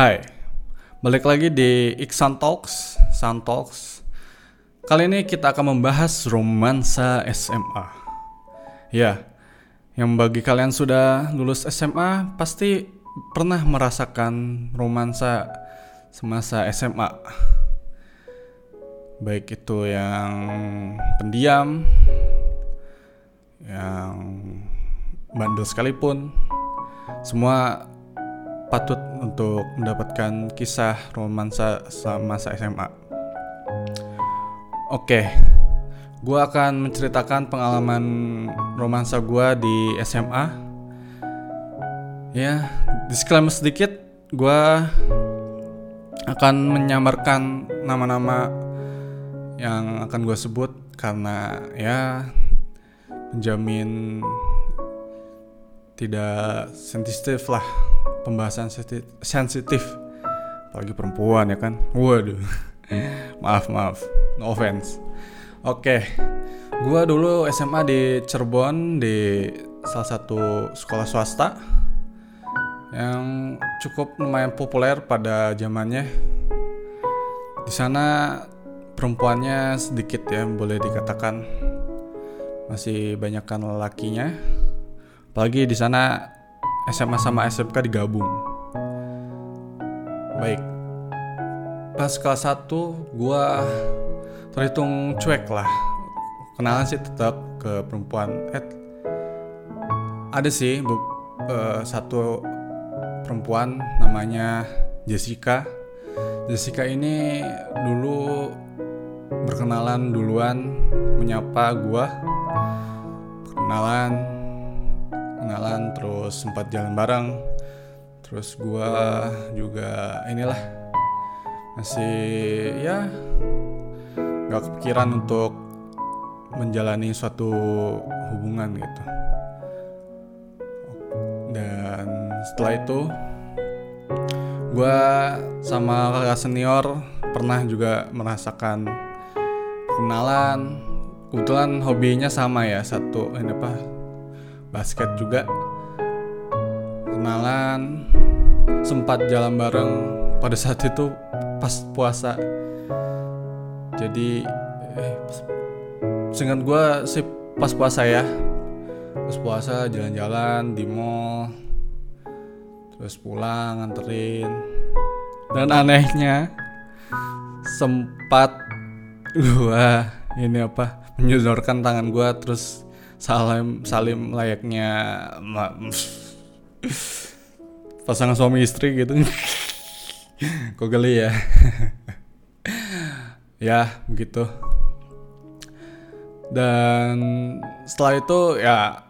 Hai, balik lagi di Iksan Talks, Sun Talks. Kali ini kita akan membahas romansa SMA. Ya, yang bagi kalian sudah lulus SMA pasti pernah merasakan romansa semasa SMA. Baik itu yang pendiam, yang bandel sekalipun, semua patut untuk mendapatkan kisah romansa semasa SMA. Oke, gue akan menceritakan pengalaman romansa gue di SMA. Ya, disclaimer sedikit, gue akan menyamarkan nama-nama yang akan gue sebut karena ya menjamin tidak sensitif lah pembahasan sensitif apalagi perempuan ya kan? Waduh. Maaf maaf. No offense. Oke. Gua dulu SMA di Cirebon di salah satu sekolah swasta yang cukup lumayan populer pada zamannya. Di sana perempuannya sedikit ya boleh dikatakan. Masih banyakkan lelakinya Apalagi di sana SMA sama SMK digabung. Baik. Pas kelas 1 gua terhitung cuek lah. Kenalan sih tetap ke perempuan. Eh, ada sih bu, uh, satu perempuan namanya Jessica. Jessica ini dulu berkenalan duluan menyapa gua. Perkenalan kenalan terus sempat jalan bareng. Terus gua juga inilah masih ya nggak kepikiran untuk menjalani suatu hubungan gitu. Dan setelah itu gue sama kakak senior pernah juga merasakan kenalan kebetulan hobinya sama ya satu ini apa basket juga. Kenalan sempat jalan bareng pada saat itu pas puasa. Jadi eh, seingat gue sih pas puasa ya. Pas puasa jalan-jalan di mall terus pulang nganterin. Dan anehnya sempat gua ini apa menyodorkan tangan gua terus salim salim layaknya pasangan suami istri gitu. Kok geli ya? Ya begitu. Dan setelah itu ya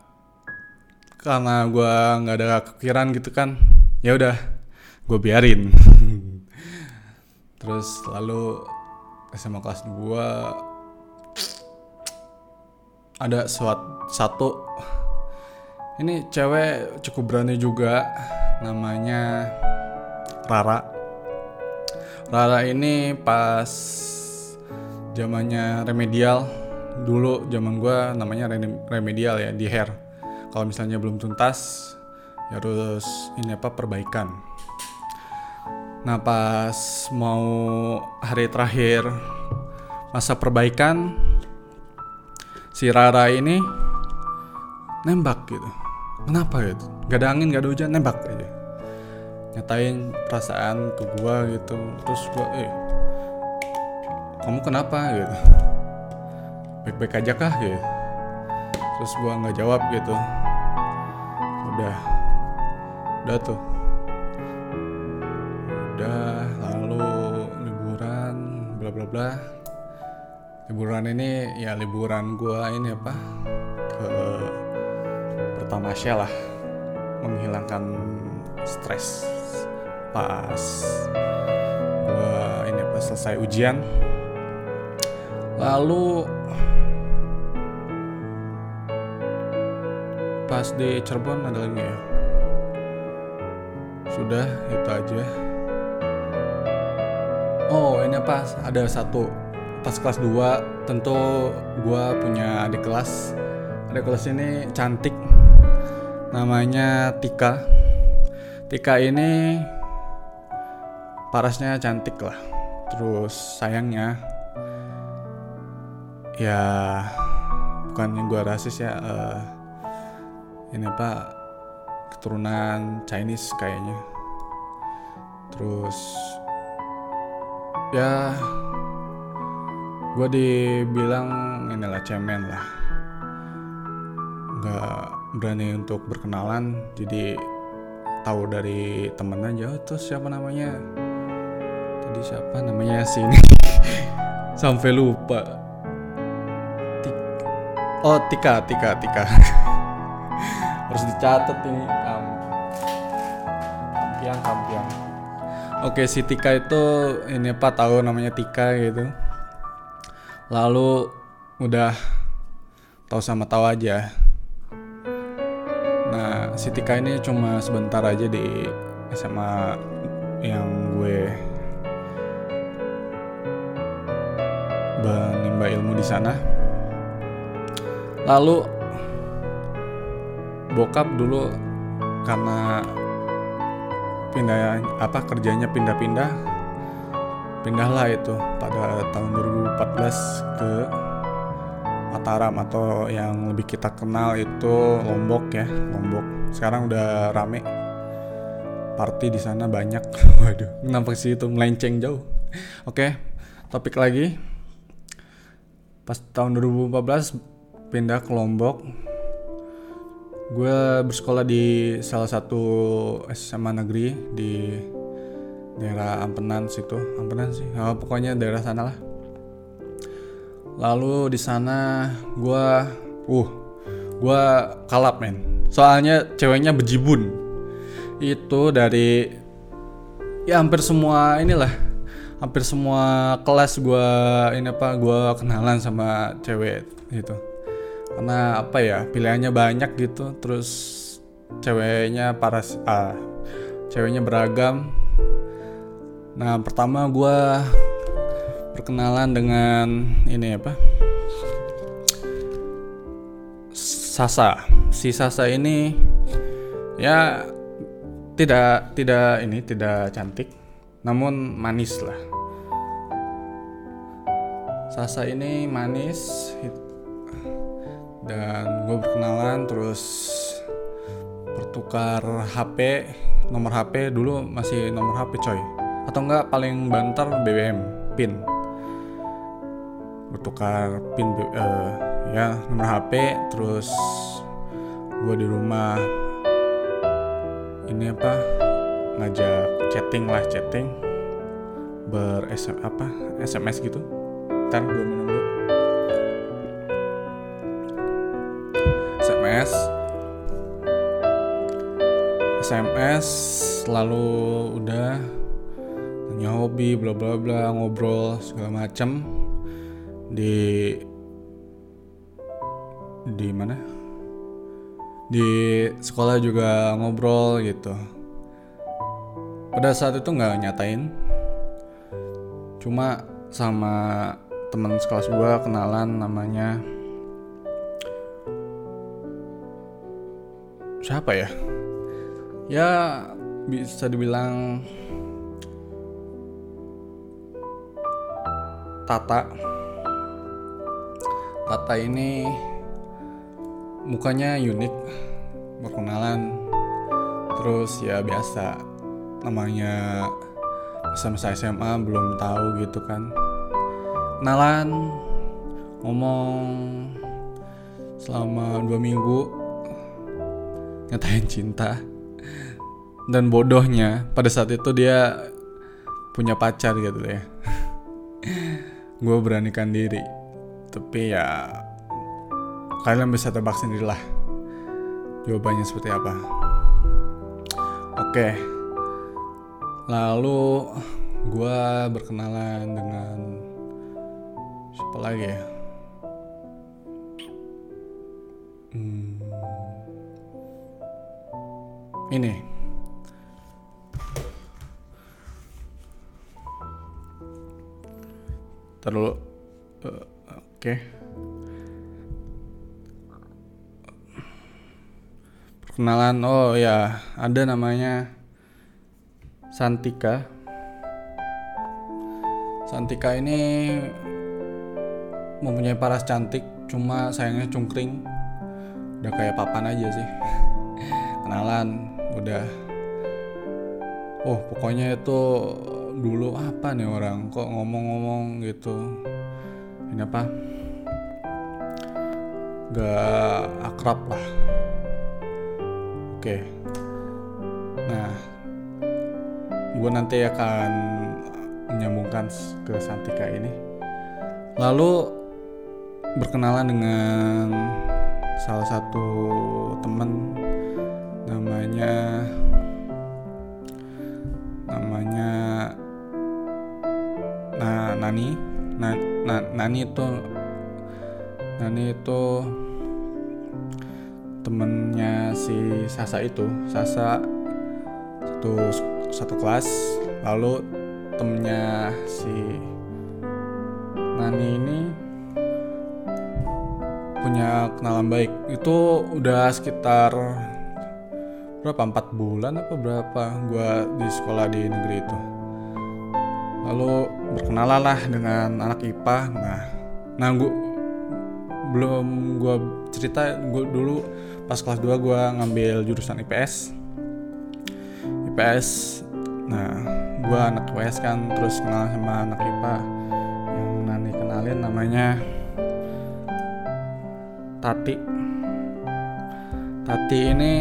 karena gue nggak ada kepikiran gitu kan ya udah gue biarin. Terus lalu SMA kelas 2 ada suat satu. Ini cewek cukup berani juga namanya Rara. Rara ini pas zamannya remedial dulu zaman gue namanya remedial ya di hair. Kalau misalnya belum tuntas ya harus ini apa perbaikan. Nah pas mau hari terakhir masa perbaikan si Rara ini nembak gitu. Kenapa gitu gak ada angin gak ada hujan nembak aja. Nyatain perasaan ke gua gitu. Terus gua eh kamu kenapa? gitu. Baik-baik aja kah? gitu. Terus gua nggak jawab gitu. Udah. Udah tuh. Udah lalu liburan bla bla bla liburan ini ya liburan gue ini apa? Ke pertama lah. Menghilangkan stres pas gue ini pas selesai ujian. Lalu pas di Cirebon ada lagi ya? Sudah itu aja. Oh ini apa? Ada satu pas kelas 2 tentu gue punya adik kelas. Adik kelas ini cantik namanya Tika. Tika ini parasnya cantik lah terus sayangnya ya bukannya gue rasis ya uh, ini apa keturunan Chinese kayaknya. Terus ya gue dibilang inilah cemen lah. Nggak berani untuk berkenalan jadi tahu dari temen aja oh, terus siapa namanya? Tadi siapa namanya sini sampai lupa. Tik oh Tika Tika Tika. Harus dicatat ini um, kampiang kampiang. Oke si Tika itu ini apa tahu namanya Tika gitu lalu udah tahu sama tahu aja. Nah si Tika ini cuma sebentar aja di SMA yang gue menimba ilmu di sana. Lalu bokap dulu karena pindah apa kerjanya pindah-pindah pindahlah itu pada tahun 2014 ke Mataram atau yang lebih kita kenal itu Lombok ya Lombok. Sekarang udah rame. Party di sana banyak. Waduh kenapa sih itu melenceng jauh? Oke topik lagi. Pas tahun 2014 pindah ke Lombok. Gue bersekolah di salah satu SMA negeri di daerah Ampenan situ. Ampenan sih. Oh, pokoknya daerah sana lah. Lalu di sana gue uh gue kalap men. Soalnya ceweknya bejibun. Itu dari ya hampir semua inilah hampir semua kelas gue ini apa gue kenalan sama cewek gitu karena apa ya pilihannya banyak gitu. Terus ceweknya paras ah ceweknya beragam nah pertama gue perkenalan dengan ini apa? Sasa. Si Sasa ini ya tidak tidak ini tidak cantik namun manis lah. Sasa ini manis dan gue berkenalan terus bertukar HP nomor HP dulu masih nomor HP coy atau enggak paling banter BBM pin. Bertukar pin uh, ya nomor HP terus gue di rumah. Ini apa? Ngajak chatting lah chatting. Ber SM, apa? SMS gitu. Ntar gue minum dulu. SMS SMS lalu udah tanya hobi bla bla bla ngobrol segala macem. Di di mana? Di sekolah juga ngobrol gitu. Pada saat itu nggak nyatain. Cuma sama teman sekelas gue kenalan namanya. Siapa ya? Ya bisa dibilang Tata. Tata ini mukanya unik berkenalan. Terus ya biasa namanya masa-masa SMA belum tahu gitu kan. Kenalan ngomong selama dua minggu nyatain cinta. Dan bodohnya pada saat itu dia punya pacar gitu ya gue beranikan diri. Tapi ya kalian bisa tebak sendirilah. Jawabannya seperti apa? Oke. Lalu gue berkenalan dengan siapa lagi ya? Hmm, ini terlalu uh, oke. Okay. perkenalan oh ya ada namanya Santika. Santika ini mempunyai paras cantik cuma sayangnya cungkring. Udah kayak papan aja sih. Kenalan udah. Oh pokoknya itu dulu apa nih orang? Kok ngomong-ngomong gitu? Ini apa? Gak akrab lah. Oke. Nah gue nanti akan menyambungkan ke Santika ini. Lalu berkenalan dengan salah satu temen namanya Nani? Nah, nah Nani itu Nani itu temennya si Sasa itu. Sasa satu satu kelas lalu temennya si Nani ini punya kenalan baik. Itu udah sekitar berapa? Empat bulan apa berapa gue di sekolah di negeri itu lalu berkenalan lah dengan anak IPA. Nah nah gue belum gue cerita gue dulu pas kelas 2 gue ngambil jurusan IPS IPS nah gue anak IPS kan terus kenal sama anak IPA. Yang Nani kenalin namanya Tati. Tati ini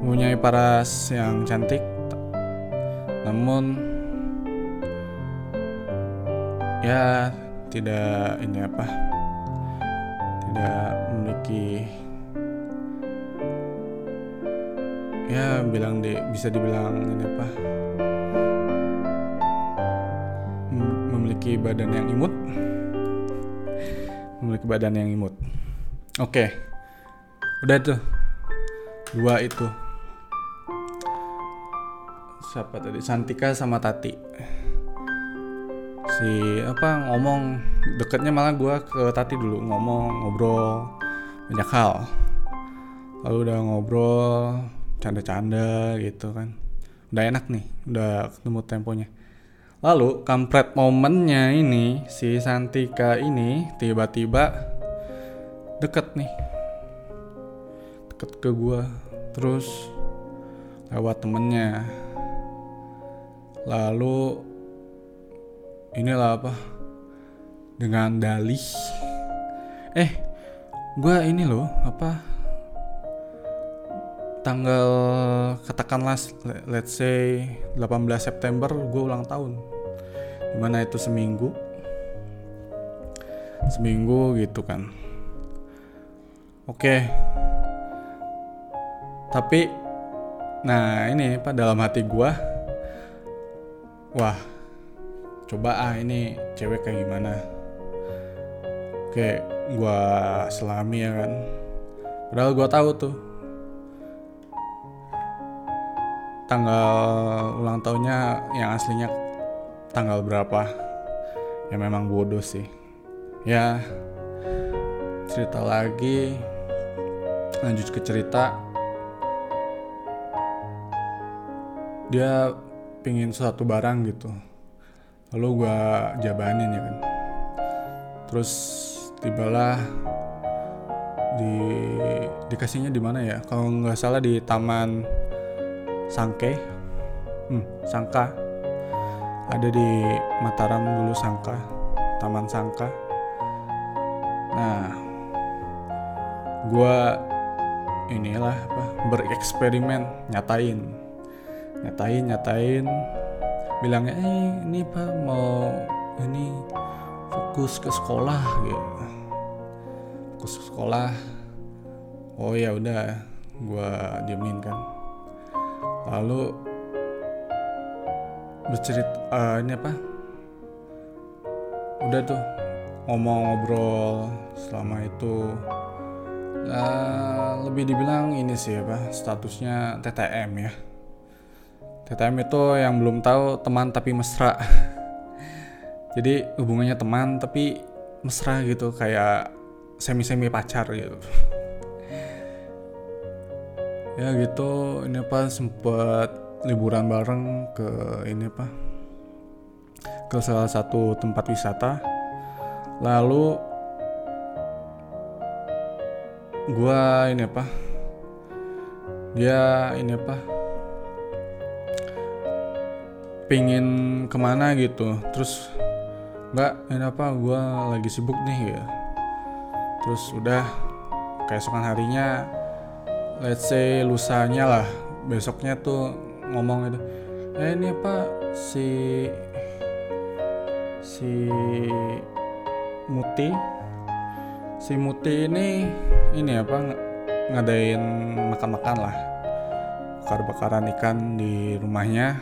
mempunyai paras yang cantik namun ya tidak ini apa? Tidak memiliki ya bilang di bisa dibilang ini apa? Memiliki badan yang imut. Memiliki badan yang imut. Oke. Udah tuh. Dua itu. Siapa tadi? Santika sama Tati si apa ngomong. Deketnya malah gue ke Tati dulu ngomong ngobrol banyak hal. Lalu udah ngobrol canda-canda gitu kan. Udah enak nih udah ketemu temponya. Lalu kampret momennya ini si Santika ini tiba-tiba deket nih. Deket ke gue terus lewat temennya. Lalu inilah apa? Dengan dalih. Eh gue ini loh apa? Tanggal katakanlah let's say 18 September gue ulang tahun. Di mana itu seminggu. Seminggu gitu kan. Oke. Tapi nah ini pak dalam hati gue wah coba ah ini cewek kayak gimana? Oke gue selami ya kan? Padahal gue tahu tuh. Tanggal ulang tahunnya yang aslinya tanggal berapa? Ya memang bodoh sih. Ya cerita lagi. Lanjut ke cerita. Dia pingin suatu barang gitu lalu gue jabanin ya kan. Terus tibalah di dikasihnya di mana ya? Kalau nggak salah di taman Sangke. Hmm, Sangka. Ada di Mataram dulu Sangka Taman Sangka. Nah gue inilah apa bereksperimen nyatain. Nyatain nyatain bilangnya eh ini pak mau ini fokus ke sekolah gitu. Fokus ke sekolah. Oh ya udah gue diemin kan. Lalu bercerita uh, ini apa? Udah tuh ngomong ngobrol selama itu. Uh, lebih dibilang ini sih apa statusnya TTM ya TTM itu yang belum tahu teman tapi mesra. Jadi hubungannya teman tapi mesra gitu kayak semi-semi pacar gitu. ya gitu ini apa sempet liburan bareng ke ini apa ke salah satu tempat wisata lalu gua ini apa dia ini apa pingin ke mana gitu. Terus nggak ini apa? Gue lagi sibuk nih ya terus udah keesokan harinya let's say lusanya lah besoknya tuh ngomong itu eh ini apa? Si si Muti si Muti ini ini apa ngadain makan-makan lah bakar-bakaran ikan di rumahnya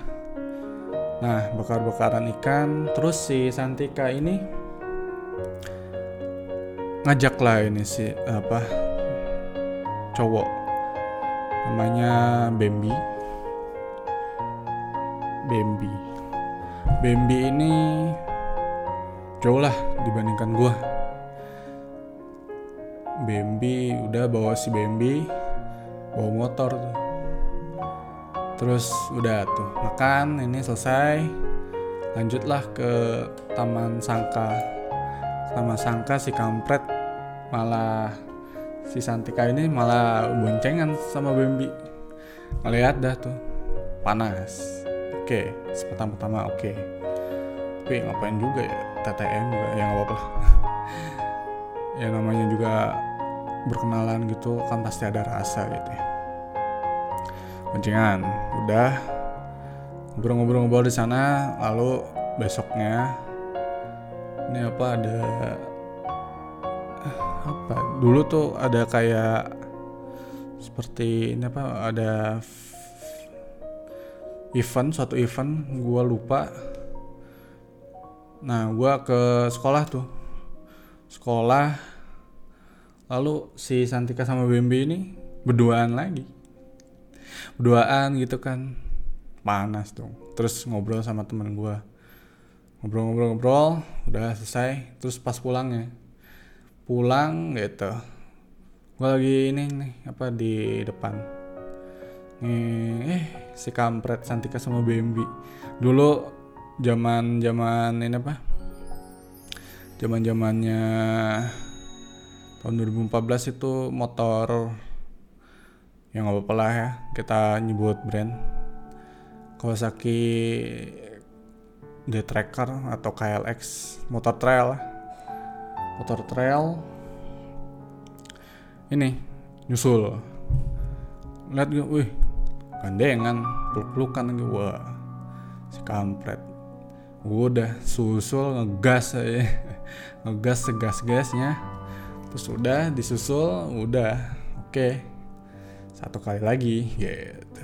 nah bakar-bakaran ikan terus si Santika ini ngajak lah ini si apa cowok. Namanya Bambi. Bambi. Bambi ini jauh lah dibandingkan gua. Bambi udah bawa si Bambi bawa motor tuh terus udah tuh makan ini selesai. Lanjutlah ke Taman Sangka. Taman Sangka si kampret malah si Santika ini malah boncengan sama Bambi. Ngeliat dah tuh panas. Oke pertama-tama oke. Tapi ngapain juga ya TTM juga ya nggak apa-apa ya namanya juga berkenalan gitu kan pasti ada rasa gitu ya boncengan udah. Ngobrol-ngobrol-ngobrol di sana lalu besoknya ini apa ada apa? Dulu tuh ada kayak seperti ini apa ada event suatu event gue lupa. Nah gue ke sekolah tuh. Sekolah lalu si Santika sama Bambi ini berduaan lagi berduaan gitu kan. Panas dong. Terus ngobrol sama temen gue ngobrol-ngobrol-ngobrol udah selesai. Terus pas pulangnya pulang gitu. Gue lagi ini nih apa di depan. Nih eh si kampret Santika sama Bambi dulu zaman zaman ini apa? Zaman zamannya tahun 2014 itu motor yang nggak apa-apa lah ya. Kita nyebut brand. Kawasaki D-Tracker atau KLX motor trail motor trail. Ini nyusul. Lihat gue wih gandengan peluk-pelukan lagi wah si kampret. Udah susul ngegas aja. Ngegas segas gasnya terus udah disusul udah oke. okay. Satu kali lagi. Gitu.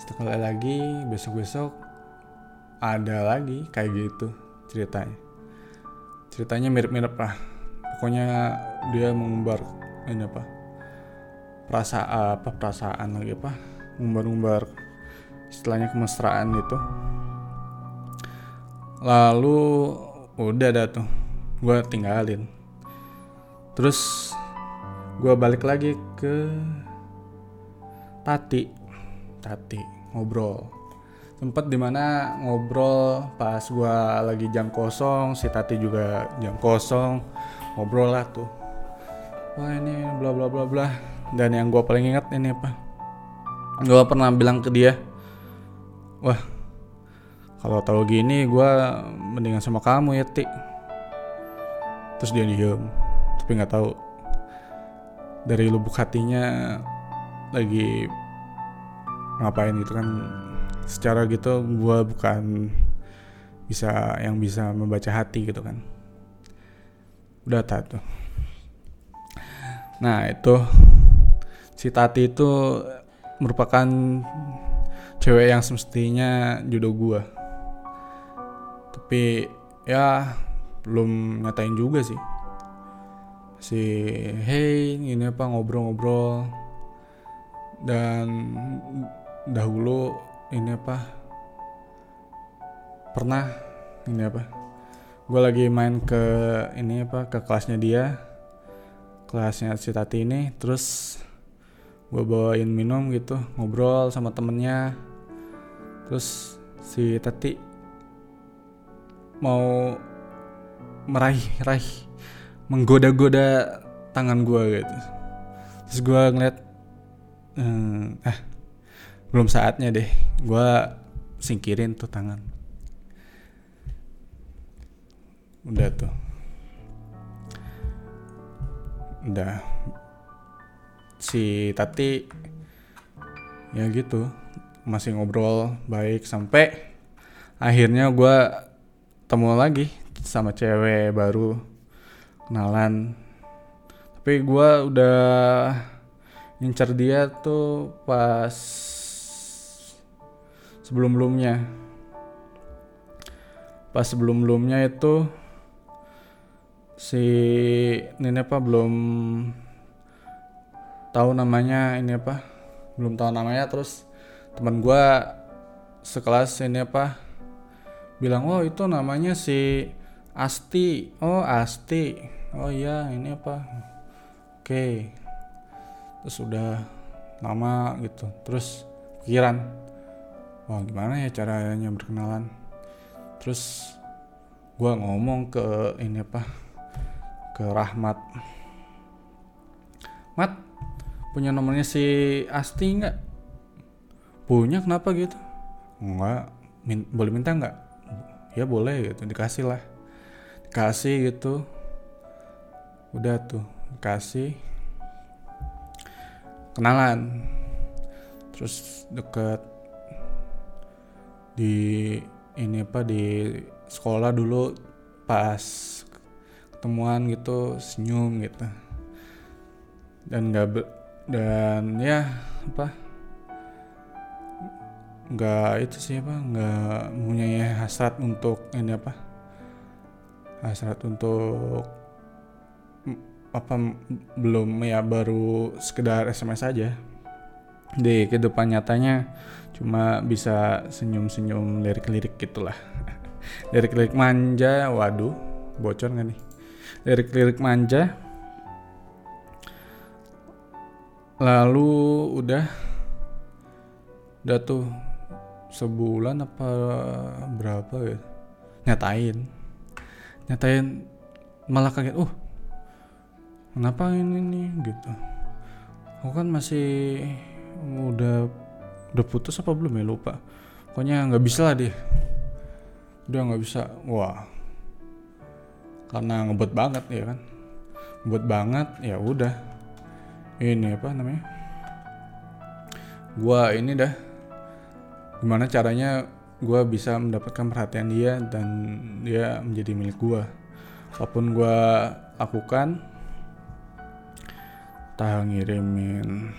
Satu kali lagi besok besok ada lagi kayak gitu ceritanya. Ceritanya mirip-mirip lah. Pokoknya dia mengumbar ini apa perasaan apa perasaan lagi apa ngumbar-ngumbar istilahnya kemesraan gitu lalu udah dah tuh gue tinggalin. Terus gue balik lagi ke Tati Tati ngobrol. Sempet di mana ngobrol pas gue lagi jam kosong si Tati juga jam kosong ngobrol lah tuh. Wah ini bla bla bla bla. Dan yang gue paling ingat ini apa? Gue pernah bilang ke dia wah kalau tahu gini gue mendingan sama kamu ya Ti terus dia diem tapi nggak tahu. Dari lubuk hatinya lagi ngapain gitu kan. Secara gitu gue bukan bisa yang bisa membaca hati gitu kan. Udah tuh. Nah itu si Tati itu merupakan cewek yang semestinya jodoh gue tapi ya belum nyatain juga sih. Si hey ini apa ngobrol-ngobrol dan dahulu ini apa? Pernah ini apa? Gue lagi main ke ini apa? Ke kelasnya dia. Kelasnya si Tati ini. Terus gue bawain minum gitu ngobrol sama temennya. Terus si Tati mau meraih-raih menggoda-goda tangan gue gitu. Terus gue ngeliat hmm, eh belum saatnya deh. Gue singkirin tuh tangan. Udah tuh. Udah. Si Tati ya gitu masih ngobrol baik sampai akhirnya gue temu lagi sama cewek baru kenalan tapi gue udah ngincar dia tuh pas sebelum belumnya pas sebelum belumnya itu si ini apa belum tahu namanya ini apa belum tahu namanya. Terus teman gue sekelas ini apa bilang oh itu namanya si Asti. Oh Asti. Oh iya ini apa? Oke terus udah lama gitu. Terus pikiran wah gimana ya caranya berkenalan? Terus gue ngomong ke ini apa ke Rahmat. Mat punya nomornya si Asti nggak? Punya kenapa gitu? Nggak min boleh minta nggak? Ya boleh gitu dikasih lah. Dikasih gitu. Udah tuh dikasih kenalan. Terus deket di ini apa di sekolah dulu pas ketemuan gitu senyum gitu. Dan nggak dan ya apa nggak itu sih apa nggak punya hasrat untuk ini apa hasrat untuk apa belum ya baru sekedar SMS aja. Di kehidupan nyatanya cuma bisa senyum-senyum lirik-lirik gitulah. Lirik-lirik manja waduh bocor nggak nih? Lirik-lirik manja. Lalu udah udah tuh sebulan apa berapa ya? Nyatain. Nyatain malah kaget oh kenapa ini gitu? Aku kan masih udah udah putus apa belum ya? Lupa. Pokoknya nggak bisa lah dia udah nggak bisa. Wah. Karena ngebut banget ya kan? Ngebut banget ya udah. Ini apa namanya? Gua ini dah. Gimana caranya gua bisa mendapatkan perhatian dia dan dia menjadi milik gua. Apa pun gua lakukan entah ngirimin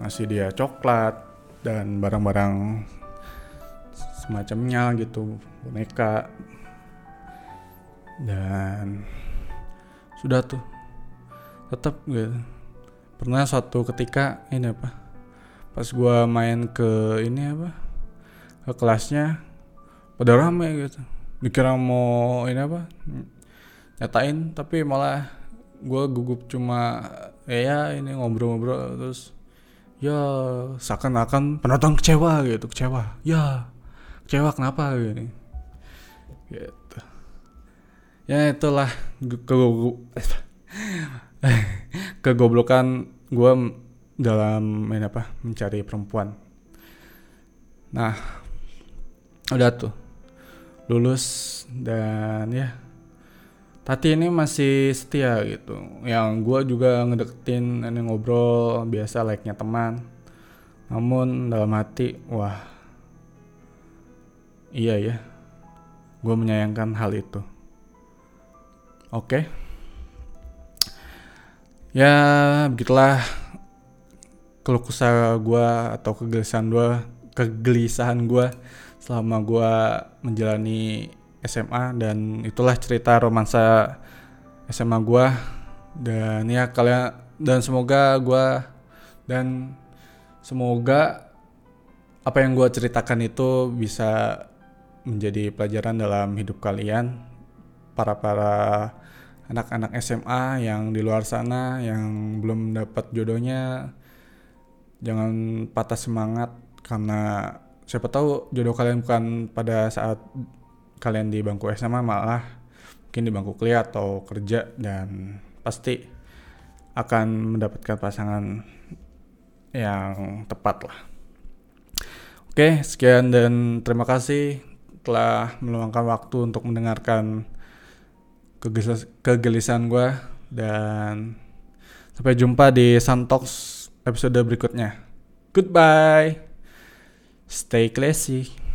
ngasih dia coklat dan barang-barang semacamnya gitu boneka. Dan sudah tuh tetap gitu. Pernah suatu ketika ini apa pas gua main ke ini apa ke kelasnya pada rame gitu. Dikira mau ini apa nyatain tapi malah gua gugup cuma ya ini ngobrol-ngobrol terus ya seakan-akan penonton kecewa gitu kecewa. Ya kecewa kenapa? gini. Gitu. Ya itulah ke kegoblokan gue dalam main apa mencari perempuan. Nah udah tuh lulus dan ya Tati ini masih setia gitu. Yang gue juga ngedeketin ini ngobrol biasa like-nya teman. Namun dalam hati, wah, iya ya, gue menyayangkan hal itu. Oke, okay. ya begitulah keluh kesah gue atau kegelisahan gue, kegelisahan gue selama gue menjalani SMA dan itulah cerita romansa SMA gua. Dan ya kalian dan semoga gua dan semoga apa yang gua ceritakan itu bisa menjadi pelajaran dalam hidup kalian. Para para anak-anak SMA yang di luar sana yang belum dapat jodohnya jangan patah semangat karena siapa tahu jodoh kalian bukan pada saat kalian di bangku SMA malah mungkin di bangku kuliah atau kerja dan pasti akan mendapatkan pasangan yang tepat lah. Oke, sekian dan terima kasih telah meluangkan waktu untuk mendengarkan kegelisahan gue dan sampai jumpa di Santox episode berikutnya. Goodbye. Stay classy.